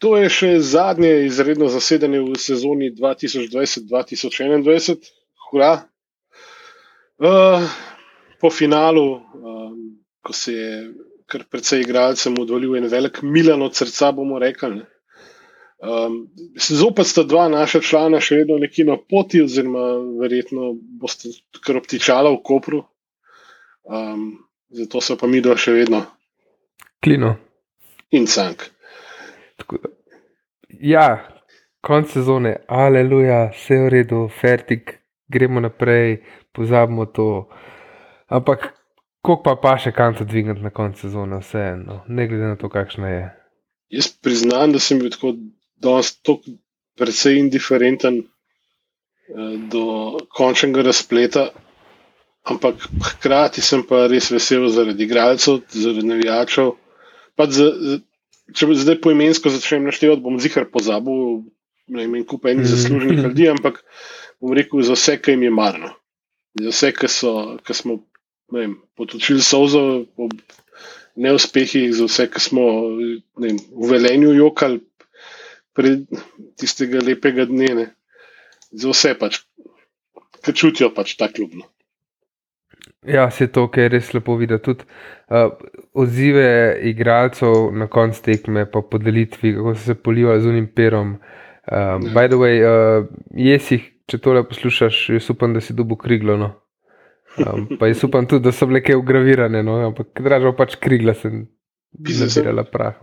To je še zadnje izredno zasedanje v sezoni 2020-2021, hura. Uh, po finalu, um, ko se je kar precej igralcem odvalil en velik Milan od srca, bomo rekli. Um, zopet sta dva naša člana še vedno nekje na poti, oziroma verjetno boste kar obtičala v Kopru. Um, zato so pa mi dva še vedno. Klino. In cank. Ja, konc sezone, aleluja, vse je v redu, fertik, gremo naprej, pozabimo to. Ampak, koliko pa pa še kanto dvigniti na koncu sezone, vseeno, ne glede na to, kakšna je. Jaz priznam, da sem bil tako danes tako precej indiferenten eh, do končnega razpleta. Ampak hkrati sem pa res vesel zaradi igralcev, zaradi navijačev. Če zdaj poimensko začnem naštevati, bom zihar pozabil, ne vem, kupa enih zaslužnih ljudi, ampak bom rekel za vse, ki jim je marno. Za vse, ki, so, ki smo vem, potočili sozo ob neuspehih, za vse, ki smo vem, v velenju jokali pred tistega lepega dne. Ne. Za vse pač, ki čutijo pač ta klubno. Ja, se to, kar je res lepo videti. Tudi uh, odzive igralcev na koncu tekme, pa podelitvi, kako so se polivali z unim perom. Um, by the way, uh, jesi, če tole poslušaš, jaz upam, da si dubo kriglo. No? Um, pa jaz upam tudi, da so bile kaj ugravirane, no? ampak dražo pač krigla sem zbirala prah.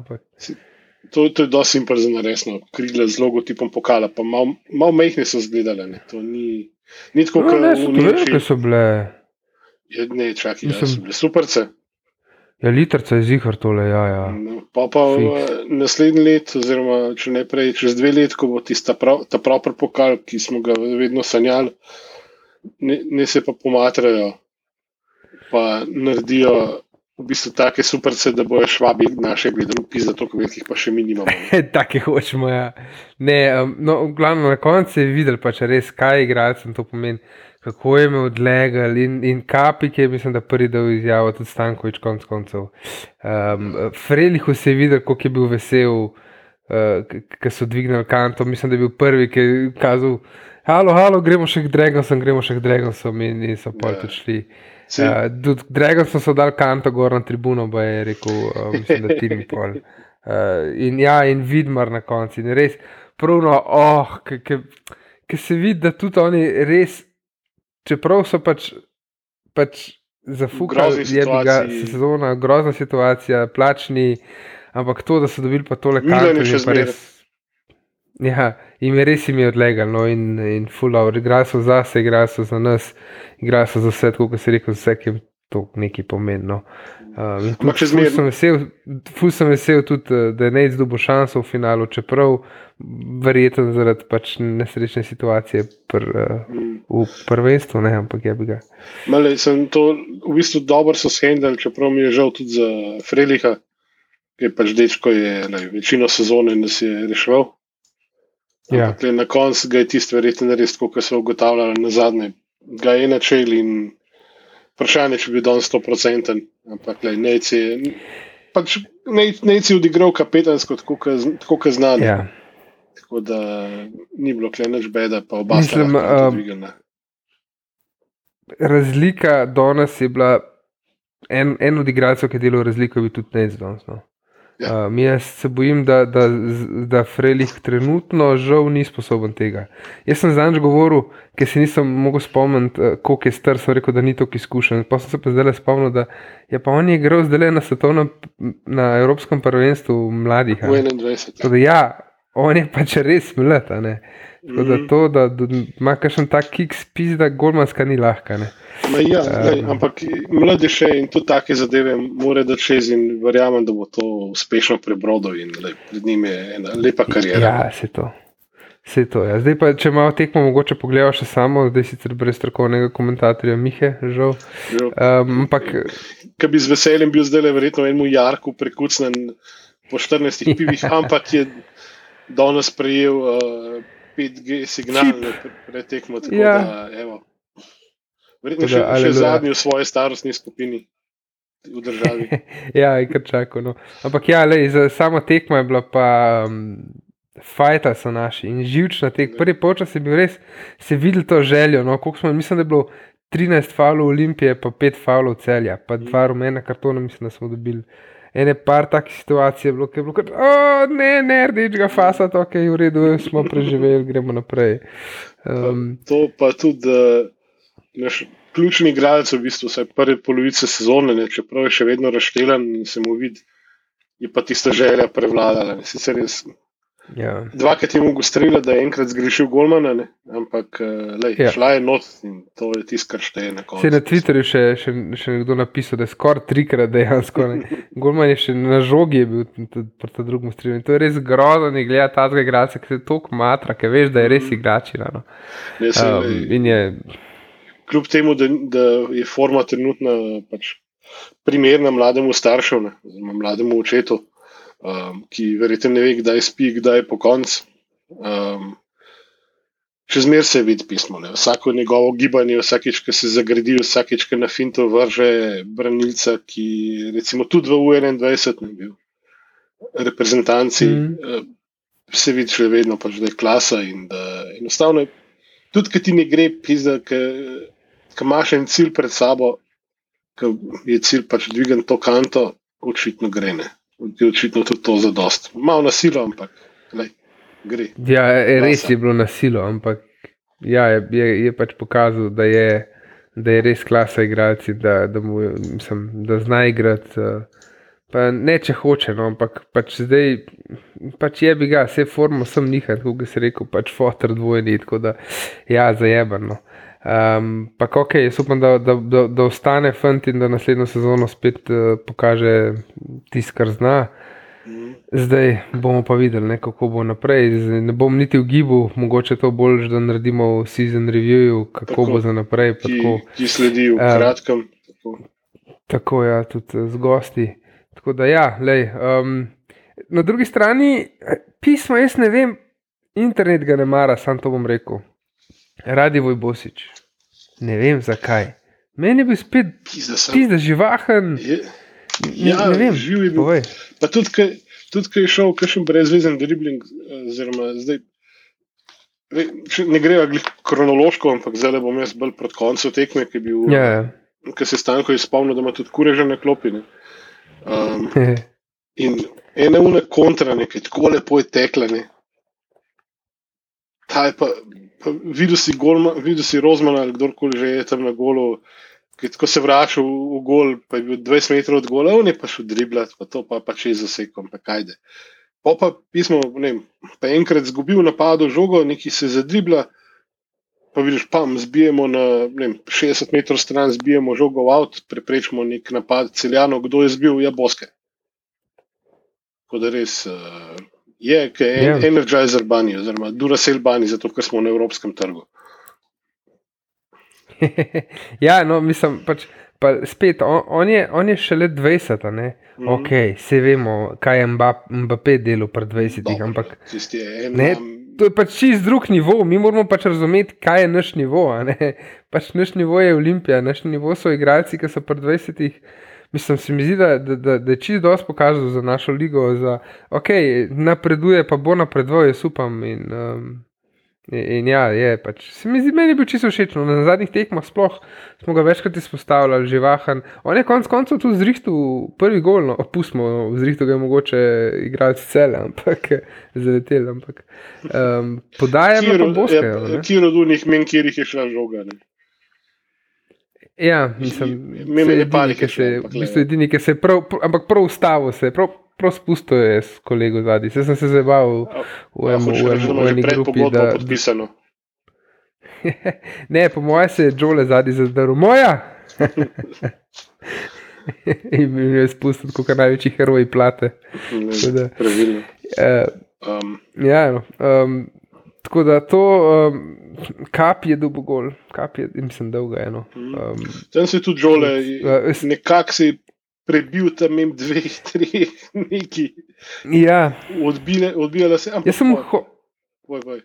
To, to je dosti simpel za naresno, krigle z logotipom pokala, pa malo mal mehne so zgledale. Ne? To ni, ni tako, no, kot so, so bile. Je, ne, čakaj, Mislim, ja, so bile superce. Ja, litrce je zihar tole, ja. ja. No, pa pa naslednji let, oziroma če ne prej, čez dve let, ko bo tista prav, ta pravi pokal, ki smo ga vedno sanjali, ne, ne se pa pomatrajo, pa naredijo v bistvu take superce, da bojo švabi naše gledali, pisa to, kot jih pa še mi nimamo. take hočemo, ja. Ne, um, no, v glavnem na koncu je videl pač res, kaj igralcem to pomeni kako je me odlegal in, in kapi, ki je, mislim, da prvi del izjavil tudi Stankovič, konc koncev. Um, Frelihu se je videl, kako je bil vesel, uh, ker so dvignili kanto. Mislim, da je bil prvi, ki je kazal, halo, halo, gremo še k Dragonsom, gremo še k Dragonsom in, in so pa tudi šli. Uh, Dragonsom so dal kanto gor na tribuno, pa je rekel, uh, mislim, da ti mi pol. Uh, in ja, in vidmar na koncu. In res, pravno, oh, ki se vidi, da tudi oni res čeprav so pač, pač zafukali, je bila sezona, grozna situacija, plačni, ampak to, da so dobili pa tole karte, je pa res. Ja, in res jim je odlegal, no, in, in full hour, igrajo so za se, igrajo so za nas, igrajo so za vse, kot se reče, vse, ki to nekaj pomeni. No. Um, ful, sem vesel, sem vesel tudi, eh, da je Nec dobil šanso v finalu, čeprav verjetno zaradi pač nesrečne situacije pr, uh, v prvenstvu, ne, ampak je bi ga. Male, sem to v bistvu dobro so shendali, čeprav mi je žal tudi za Freliha, ki je pač dečko, je ne, večino sezone nas je reševal. Ja. Na koncu ga je tisto verjetno res, kot so ugotavljali na zadnje, ga je načel in vprašanje, če bi bil danes 100%, ampak le, neci, pač, neci odigral kapetansko, tako kot znani. Ja. Tako da ni bilo kleneč beda, pa oba sta bila dvigana. Razlika do nas je bila, en, en od igralcev, ki je delal razliko, bi tudi nec danes. No. Ja. Uh, jaz se bojim, da, da, da Frelih trenutno žal ni sposoben tega. Jaz sem zadnjič govoril, ker se nisem mogel spomniti, uh, koliko je star, sem rekel, da ni tako izkušen. Pa sem se pa zdaj spomnil, da je pa on igral zdaj na svetovnem, na Evropskem prvenstvu mladih. V 21. Da, ja, on je pač res mlad. Tako da mhm. to, da, ima kakšen tak kick, spis, da golmanska ni lahka. Ja, um, ampak mladi še in tudi take zadeve more da čez in verjamem, da bo to uspešno prebrodil in le, pred njim je ena lepa karijera. Ja, se to. Se to ja. Zdaj pa, če malo tekmo, mogoče pogledamo še samo, zdaj sicer brez strokovnega komentatorja, Mihe, žal. Um, ampak. Kaj bi z veseljem bil zdaj le verjetno enemu jarku prekucnen po 14 pivih, ampak je danes prejel. Uh, 5G signal pretekmo. Ja. Verjetno še, še zadnji v svoji starostni skupini. v državi. ja, je kar čakal. No. Ampak ja, lej, za samo tekmo je bila pa. Um, Fajta so naši in živčna tek. Prvi počas je bil res, se videl to željo. No, smo, mislim, da je bilo 13 falov Olimpije, pa 5 falov celja, pa 2 rumena kartona, mislim, da smo dobili. Ene par takih situacij je bilo, ki je bilo, kot, ne, ne, rdečega fasa, to je v redu, smo preživeli, gremo naprej. Um, pa, to pa tudi naš ključni igralec, v bistvu, vsaj prve polovice sezone, ne, čeprav je še vedno rašteljen in se mu vidi, je pa tista želja prevladala. Sicer je Ja. Dvakrat je mogel streljati, da je enkrat zgrešil Golmana, ne? ampak eh, lej, ja. šla je not in to je tisto, kar šteje na koncu. Se je na Twitterju še, še, še nekdo napisal, da je skoraj trikrat dejansko. Golman je še na žogi bil proti drugemu strelju. To je res grozno, da gleda ta dva igralca, ki se tako matra, ki veš, da je res mhm. igračina. No. Um, je... Kljub temu, da, da je forma trenutno pač primerna mlademu staršu, mlademu očetu um, ki verjetno ne ve, kdaj spi, kdaj je po koncu. Um, še zmeraj se vidi pismo. Ne? Vsako njegovo gibanje, vsakeč, ki se zagradi, vsakeč, ki na finto vrže branilca, ki recimo tudi v U21 ne bil. Reprezentanci mm. uh, se vidi še vedno, pač, da je klasa in da enostavno je. Tudi, ki ti ne gre, pizda, ki imaš en cilj pred sabo, ki je cilj pač dvigati to kanto, očitno gre. Ne je očitno tudi to za dost. Malo nasilo, ampak lej, gre. Ja, res je bilo nasilo, ampak ja, je, je, je pač pokazal, da je, da je res klasa igralci, da, da, mu, mislim, da zna igrati. Pa ne, če hoče, no, ampak pač zdaj pač je bi ga, vse formo sem njihal, kot se reče, pač fotor dvojni, tako da ja, zajebano. Um, pa ok, jaz upam, da, da, da, da ostane fant in da naslednjo sezono spet uh, pokaže tisto, kar zna. Zdaj bomo pa videli, ne, kako bo naprej. Zdaj, ne bom niti v gibu, mogoče to bolj, da naredimo season review, kako tako, bo za naprej. Ki, tako, ki sledi v kratkem. Tako, tako ja, tudi z gosti. Tako da, ja, lej, um, na drugi strani, pismo, jaz ne vem, internet ga ne mara, sam to bom rekel. Radi voj bosič. Ne vem zakaj. Meni je bil spet pisa živahen. Je, ja, ne vem, živ je bil. Pa tudi, ki je šel kakšen brezvezen dribling, oziroma zdaj. Ne gre kronološko, ampak zdaj bom jaz bolj proti koncu tekme, ki, bil, ja, ja. ki se stanko izpolnil, da ima tudi kureže na klopine. Um, in ena ura kontra, nekaj tako lepo je tekla. Ne. Ta je pa videl si, golma, videl si Rozmana ali kdorkoli že je tam na golu. Ko se vrača v, v gol, pa je bil 20 metrov od gola, on je pa šel driblati, pa to pa pač je zasekom, pa kajde. Pa pa pismo, ne vem, pa enkrat zgubil napad, žogo, neki se zadribla, pa vidiš, pam, zbijemo na vem, 60 metrov stran, zbijemo žogo v avt, preprečimo nek napad celjano, kdo je zbil, ja, boske. Tako da res. Uh, je, ki je yeah. Energizer Bunny, oziroma Duracell Bunny, zato ker smo na evropskem trgu. ja, no, mislim, pač, pa spet, on, on, je, on je šele 20, ne? Mm -hmm. ok, vse vemo, kaj je Mbappé delal pred 20, Dobre, ampak ne, to je pač čist drug nivo, mi moramo pač razumeti, kaj je naš nivo. Pač naš nivo je Olimpija, naš nivo so igralci, ki so pred 20. Mislim, se mi zdi, da, da, da, da je čist dosti pokazal za našo ligo. Za, ok, napreduje, pa bo napredoval, jaz upam. In, um, in ja, je pač. Se mi zdi, meni je bil čisto všeč. Na zadnjih tekmah sploh smo ga večkrat izpostavljali, živahen. On je konec koncev tudi zrihtu prvi gol, no, opustimo, no, zrihtu ga je mogoče igrati cele, ampak zaletel. Ampak um, podajamo pa boske. Ja, Kjer od unih men, kjer jih je šla žoga. Ne? Ja, mislim, da je edini, se, v bistvu edini, ki se je prav, ampak prav ustavil, se prav, prav spustil je s kolego zadnji. Se sem se zabaval v eni grupi. Da je podpisano. ne, po mojem se je Džole zadnji zadrl. Moja! In mi je spustil, kot največji heroj plate. Pravilno. Uh, um. Ja, no, um, tako da to. Um, kap je dobil gol, kap je, mislim, dolga eno. Mhm. Um, tam se je tudi žole, uh, nekako si prebil tam in dve, tri, neki. Ja. Odbile, odbile se. Jaz sem, ho boj, boj.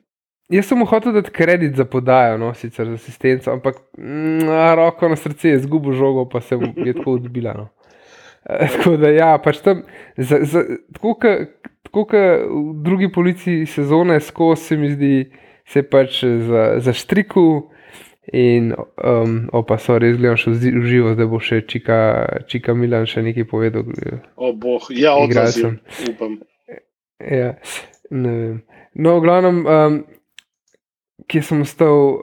jaz sem hotel dati kredit za podajo, no, sicer za asistenco, ampak mm, roko na srce je zgubil žogo, pa se je tako odbila. No. Tako da, ja, pač tam, za, za, tako kot v drugi policiji sezone, skozi se mi zdi, se pač za, za striku. In um, opa, so res gledal še v živo, da bo še čika, čika Milan še nekaj povedal. O, boh, ja, odrasel, upam. Ja, ne vem. No, v glavnem, um, kje sem ostal.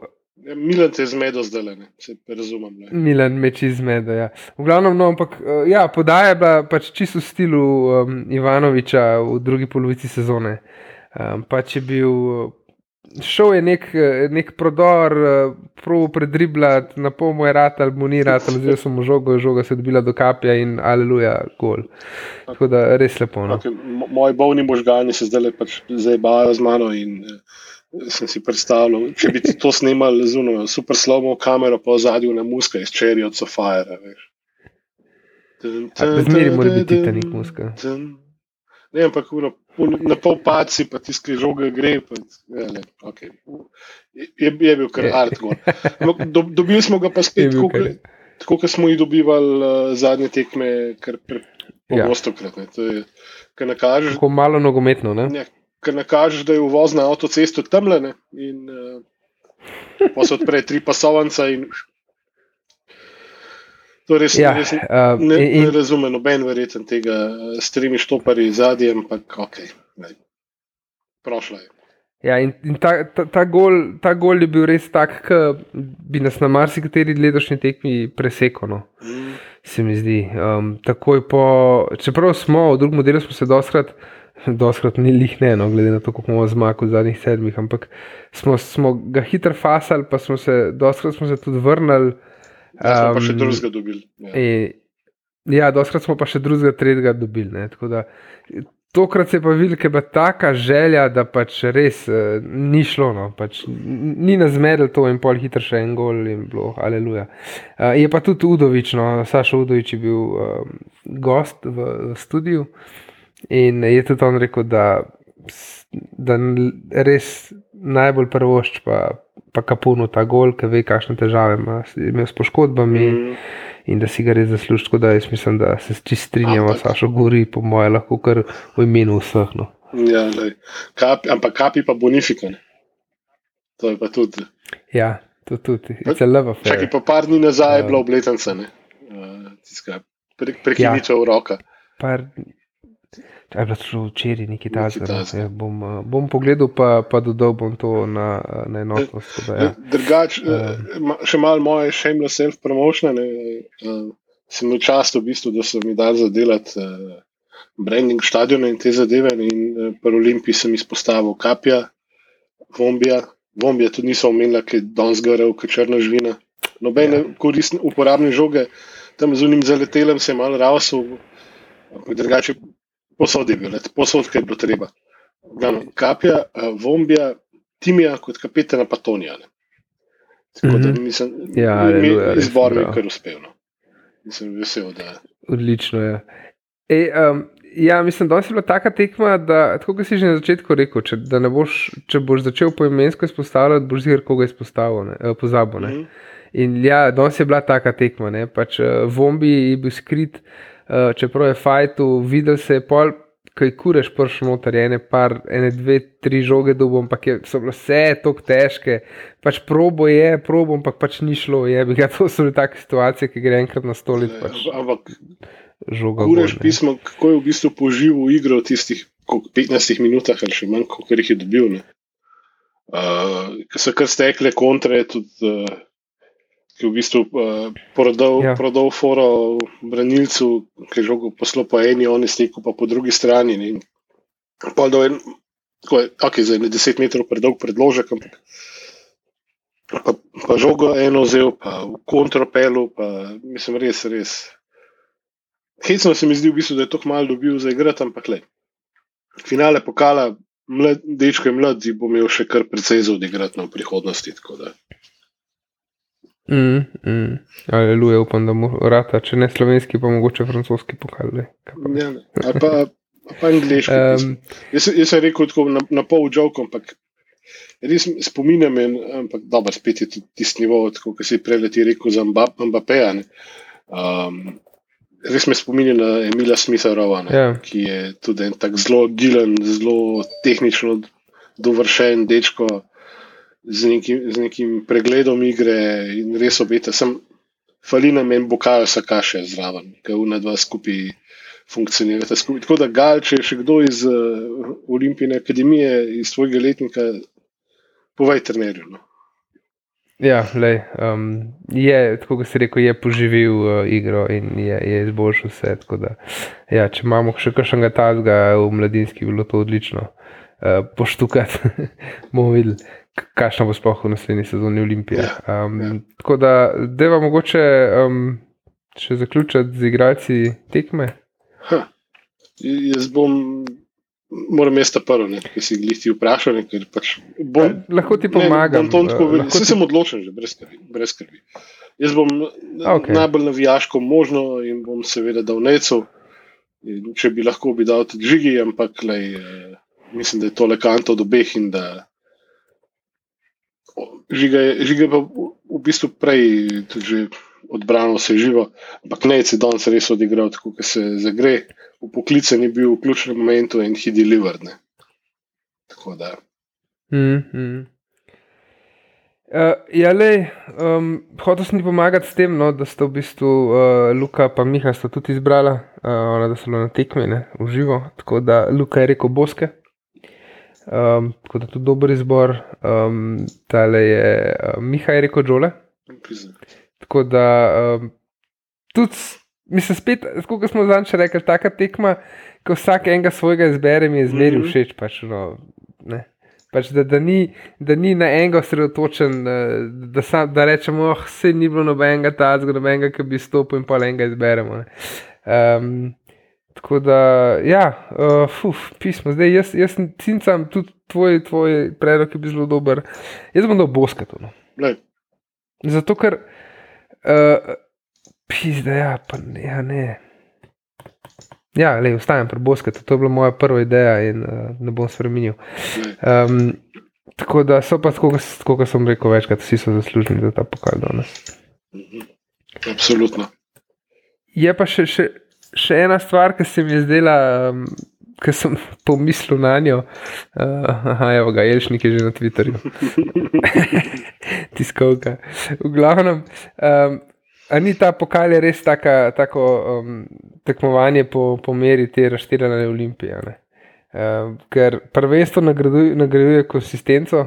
Ja, Milan te je zmedel zdaj, ne se razumem. Ne. Milan meči zmedo. Ja. V glavnem, no, ampak uh, ja, podaja je bila pač čisto v stilu um, Ivanoviča v drugi polovici sezone. Um, pač je bil. Šel je nek, nek prodor, prav predribljati, na pol mu je rad ali mu ni rad, ali zdaj sem mu žogo, žoga se je dobila do kapja in aleluja, gol. Tako da res lepo. No. Okay, moji bolni možgani se zdaj pač zabavajo z mano in sem si predstavljal, če bi to snimali z uno super slovo kamero po zadju na muska iz Cherry od Sofira. Zmeri mora biti ta nek muska. Ne, ampak uno, na pol paci, pa ti skri žoga gre. Pa, ja, ne, okay. je, je bil kar hardcore. Do, dobili smo ga pa spet, tako kot smo jih dobivali uh, zadnje tekme, kar pogosto krat. Kar nakažeš. Tako malo nogometno, ne? ne ker nakažeš, da je uvoz na avtocesto temljene in uh, pa se odpre tri pasovance. To res, ja, res uh, ne, in, ne razumem, noben verjeten tega uh, s tremi štopari zadnji, ampak ok, prošla je. Ja, in, in ta, ta, ta, gol, ta gol je bil res tak, da bi nas na marsikateri letošnji tekmi presekalo. Mm. Se mi zdi. Um, takoj po, čeprav smo v drugem delu, smo se doskrat doskrat ni lih ne, no, glede na to, kako imamo zmag v zadnjih sedmih, ampak smo, smo ga hitro fasali, pa smo se, doskrat smo se tudi vrnili. Ja, smo um, pa še drugega dobili. Ja, in, ja doskrat smo pa še drugega, tretjega dobili. Ne, da, tokrat se je pa videl, da je taka želja, da pač res uh, ni šlo. No, pač, ni nas zmedel to in pol hitro še en gol in bilo, aleluja. Uh, je pa tudi Udovič, no, Saša Udovič je bil uh, gost v, v studiu. In je tudi on rekel, da, da res najbolj prvošč pa, pa kapuno ta gol, ki ve, kakšne težave ima imel s poškodbami mm. in da si ga res zasluži. Tako da jaz mislim, da se čist strinjamo, Sašo Gori, po mojem, lahko kar v imenu vseh. No. Ja, kapi, ampak kapi pa bonifika. Ne? To je pa tudi. Ja, to tudi. Čakaj, pa par dni nazaj je bila obletnica, uh, prekinitev ja. roka. Par, Je bilo to včeraj nekaj takega. Ja, bom, eh, bom pogledal, pa, pa dodal bom to na, na enotnost. Da, ja. Drugač, um, še malo moje shameless self-promotion. Uh, sem imel čast, v bistvu, da so mi dali zadelati uh, branding stadiona in te zadeve. In uh, pri Olimpiji sem izpostavil kapja, vombija. Vombija tudi niso omenila, ker je danes gorel, ker črna živina. Nobene ja. koristne, uporabne žoge, tam z unim zaletelem se je malo rasel. Drugače, posod je bil, posod, kaj je bilo treba. Gano, kapja, eh, vombija, timija kot kapitana Patonija. Tako da Mhm. nisem, Ja, aleluja, izbor mi je kar uspel. No. Nisem vesel, da Odlično je. E, um, ja, mislim, da je bila taka tekma, da, tako kot si že na začetku rekel, če, da ne boš, če boš začel poimensko izpostavljati, boš zir koga izpostavil, ne, eh, pozabil. Ne. Mhm. In ja, danes je bila taka tekma. Ne? Pač, uh, Vombi je bil skrit, uh, čeprav je fajtu, videl se je pol, kaj kureš prš noter, ene par, ene dve, tri žoge dobo, ampak je, so bile vse tako težke. Pač probo je, probo, ampak pač ni šlo. Je, bi ga, to so bile take situacije, ki gre enkrat na stolit, pač Ampak žoga. kureš ne. pismo, kako je v bistvu poživel igro v tistih koliko, 15 minutah ali še manj, kot jih je dobil. Ne. Uh, so kar stekle kontre, tudi uh, ki je v bistvu uh, prodal, Ja. prodal foro branilcu, ki je žogo poslal po eni, on je stekel pa po drugi strani. Ne. Pol do en, tako je, ok, za 10 metrov predolg predložek, ampak pa, pa žogo eno vzel, pa v kontropelu, pa mislim, res, res. Hecno se mi zdi, v bistvu, da je to malo dobil za igrati, ampak le. Finale pokala, mlad, dečko je mlad, zdaj bo imel še kar precej za odigrati na v prihodnosti. tako da. Mm, mm. Aleluja, upam, da mu rata, če ne slovenski, pa mogoče francoski pokal. Ja, ne. ali pa, pa angliški. Um, Jaz, jaz sem rekel tako na, na pol žog, ampak res spominjam, in, ampak dobro, spet je tudi tisti nivo, kot si prej ti rekel za Mba- Mbappeja. ne. Um, res me spominja na Emila Smitha Rovana, Ja. ki je tudi en tak zelo gilen, zelo tehnično dovršen dečko z nekim, z nekim pregledom igre in res obeta. Sem falina meni bokajo sakaše zraven, ki una dva skupaj funkcionirata skupaj. Tako da gal, če je še kdo iz uh, Olimpijske akademije, iz tvojega letnika, povej trenerju. No. Ja, lej, um, je, tako kot si rekel, je poživil uh, igro in je, je izboljšal vse. Da, ja, če imamo še kakšnega tazga v mladinski, bi bilo to odlično. Uh, poštukati, bomo videli, kakšna bo sploh v naslednji sezoni Olimpija. Ja, Um, ja. Tako da, deva mogoče um, še zaključiti z igralci tekme. Ha. Jaz bom, moram jaz ta prvo, ki si jih ti vprašal, ne, pač bom. Eh, lahko ti pomagam, Ne, tako vedel. lahko ti- sem odločen, že brez skrbi. Brez skrbi. Jaz bom okay. najbolj navijaško možno in bom seveda dal necu. In če bi lahko, bi dal tudi žigi, ampak lej, eh, mislim, da je to le kanto od obeh in da žiga je, žiga je pa v, bistvu prej tudi že odbrano se je živo, ampak nec je danes res odigral tako, kot se zagre. V poklican je bil v ključnem momentu in he delivered. Ne. Tako da. Mm, mm. Uh, ja, lej, um, hotel sem ti pomagati s tem, no, da sta v bistvu uh, Luka in Miha sta tudi izbrala, uh, ona, da so bile na tekmi, ne, v živo. Tako da Luka je rekel Boske, um, tako da tudi dober izbor. Um, tale je uh, Miha je rekel Džole. Tako da um, tudi, mislim, spet, kot smo zadnjič rekli, taka tekma, ko vsak enega svojega izbere, mi je zmeri Mhm. všeč. Pač, no, ne. Pač, da, da, ni, da ni na enega osredotočen, eh, da, sam, da rečemo, oh, se ni bilo nobenega tazga, nobenega, ki bi stopil in pa enega izberemo. Um, tako da, ja, uh, fuf, pismo. Zdaj, jaz, jaz cincam tudi tvoj, tvoj predlog, ki bi zelo dober. Jaz bom dal boskatu. No. Lej, Zato, ker, uh, pizda, ja, pa ne. Ja, ne. Ja, le, ostajam pri Boskatu, to je bila moja prva ideja in uh, ne bom spremenil. Um, tako da so pa, kot- tako kot sem rekel, večkrat vsi so zaslužni za ta pokal danes. Mhm. Absolutno. Je pa še, še, še ena stvar, ki se mi je zdela, um, ki sem pomislil na njo. Uh, aha, evo ga, Jelšnik je že na Twitterju. Tiskovka. V glavnem, um, a ni ta pokal je res taka, tako um, tekmovanje po, po meri te razširjene olimpije. ne? Um, ker prvenstvo nagrajuje konsistenco,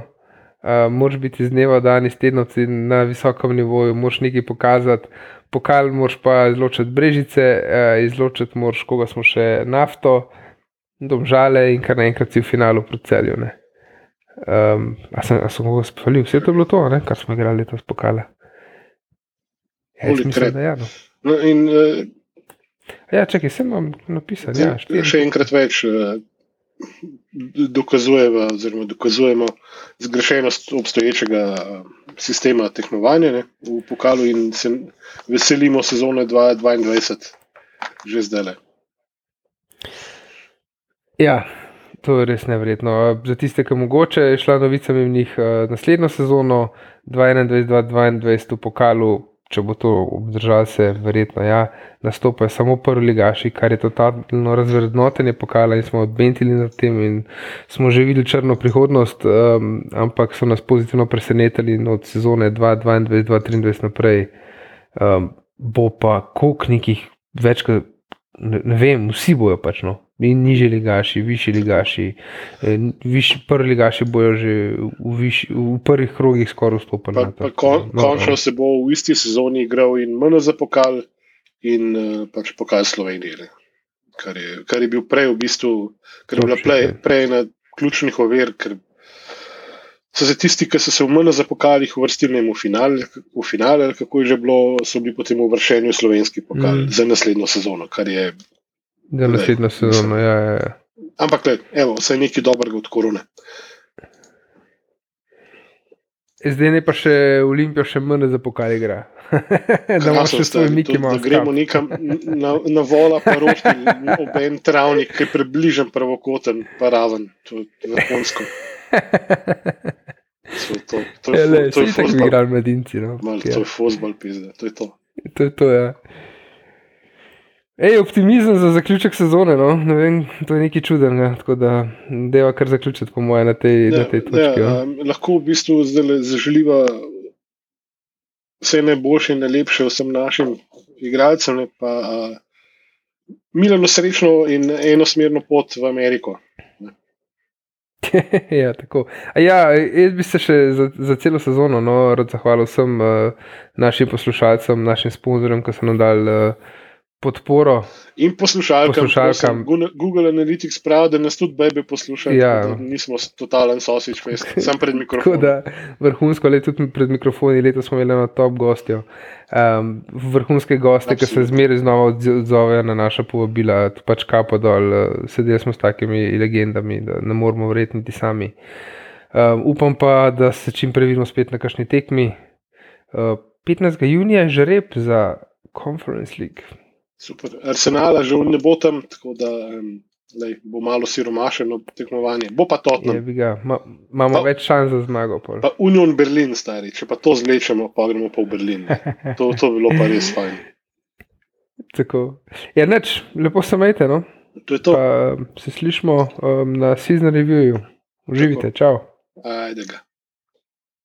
uh, moraš biti iz dneva v dan, iz tedna v teden na visokem nivoju, moraš nekaj pokazati. Pokal moraš pa izločiti brežice, uh, izločiti moraš, koga smo še nafto, domžale in kar naenkrat si v finalu proti celju. ne. Um, a sem, a sem koga spalil, vse to je bilo to, ne, kar smo igrali letos pokale. Ja, mislim, da ja, no. No, in uh, ja, čakaj, sem vam napisal. Ja, štiri. še enkrat več uh, dokazujemo, oziroma dokazujemo zgrešenost obstoječega eh, sistema tekmovanja ne, v pokalu in se veselimo sezone 2022, že zdaj. le. Ja, to je res nevrjetno. Za tiste, ki mogoče je šla novica v njih eh, naslednjo sezono 2021-2022 v pokalu, če bo to obdržalo se, verjetno ja, nastopajo samo prvi ligaši, kar je totalno razvrednotenje pokala in smo odbentili nad tem in smo že videli črno prihodnost, um, ampak so nas pozitivno presenetili in od sezone 2022-2023 naprej. Um, bo pa koliko nekih več kot ne, ne vem, vsi bojo pač no. In nižji ligaši, višji ligaši, eh, višji, prvi ligaši bojo že v, višji, v prvih krogih skoraj vstopili. Pa, pa kon, No, končno se bo v isti sezoni igral in MN za pokal in uh, pač pokal Slovenije. ne. Kar je, kar je bil prej v bistvu, ker je bila prej, ja. prej ena ključnih ovir, ker so se tisti, ki so se v MN za pokalih uvrstili v finale, v finale, ali kako je že bilo, so bili potem uvrščeni v slovenski pokal Mm. za naslednjo sezono. kar Je, Za naslednjo sezono. Ja, ja, ja. ampak, le, evo, vse nekaj dobrega od korone. Zdaj ne pa še Olimpijo, še manj za pokal igra. da sem še svoj Mickey Mouse. gremo nekam na, na vola, pa rošti ob en travnik, ki je približen pravokoten, pa raven, to je vrhunsko. To, to, to, Ja, je fu- to je tako fuzbal, igrajo mladinci. No. Mal, Ja, to je fuzbal, pizda, to je to. to je to, ja. Ej, optimizem za zaključek sezone, no? ne vem, to je nekaj čudenega. Tako da, deva kar zaključiti, po mojem, na tej, na tej točki. Ja, Ja, um, lahko v bistvu zdaj zaželiva vse najboljše in najlepše vsem našim igralcem, ne, pa uh, Milano srečno in enosmerno pot v Ameriko. ja, tako. A ja, jaz bi se še za, za celo sezono no, rad zahvalil vsem uh, našim poslušalcem, našim sponzorjem, ki so nam dali uh, podporo. In poslušalkam, Poslušalkam. prosim, Google- Analytics pravi, da nas tudi bebe poslušajo. Ja. Nismo totalen sausage fest, sam pred mikrofonom. da vrhunsko, le tudi pred mikrofoni, letos smo imeli na top gostjo. Um, vrhunske goste, ki se zmeraj znova odz- odzovejo na naša povabila, pač kapo dol, eh, sedeli smo s takimi legendami, da ne moramo verjeti niti sami. Um, upam pa, da se čim prej vidimo spet na kakšni tekmi. Uh, 15. junija je že rep za Conference League. Super. Arsenala že ne bo tam, tako da um, lej, bo malo siromašeno tekmovanje. Bo pa Tottenham, bi ga, ma, imamo Pa- več šans za zmago. pol. pa Union Berlin, stari. Če pa to zlečemo, pa gremo pa v Berlin. To, to bi bilo pa res fajn. Tako. Ja, neč, lepo se majte, no? To to. Pa se slišmo um, na Season Reviewju. Uživite, čau. Ajde ga.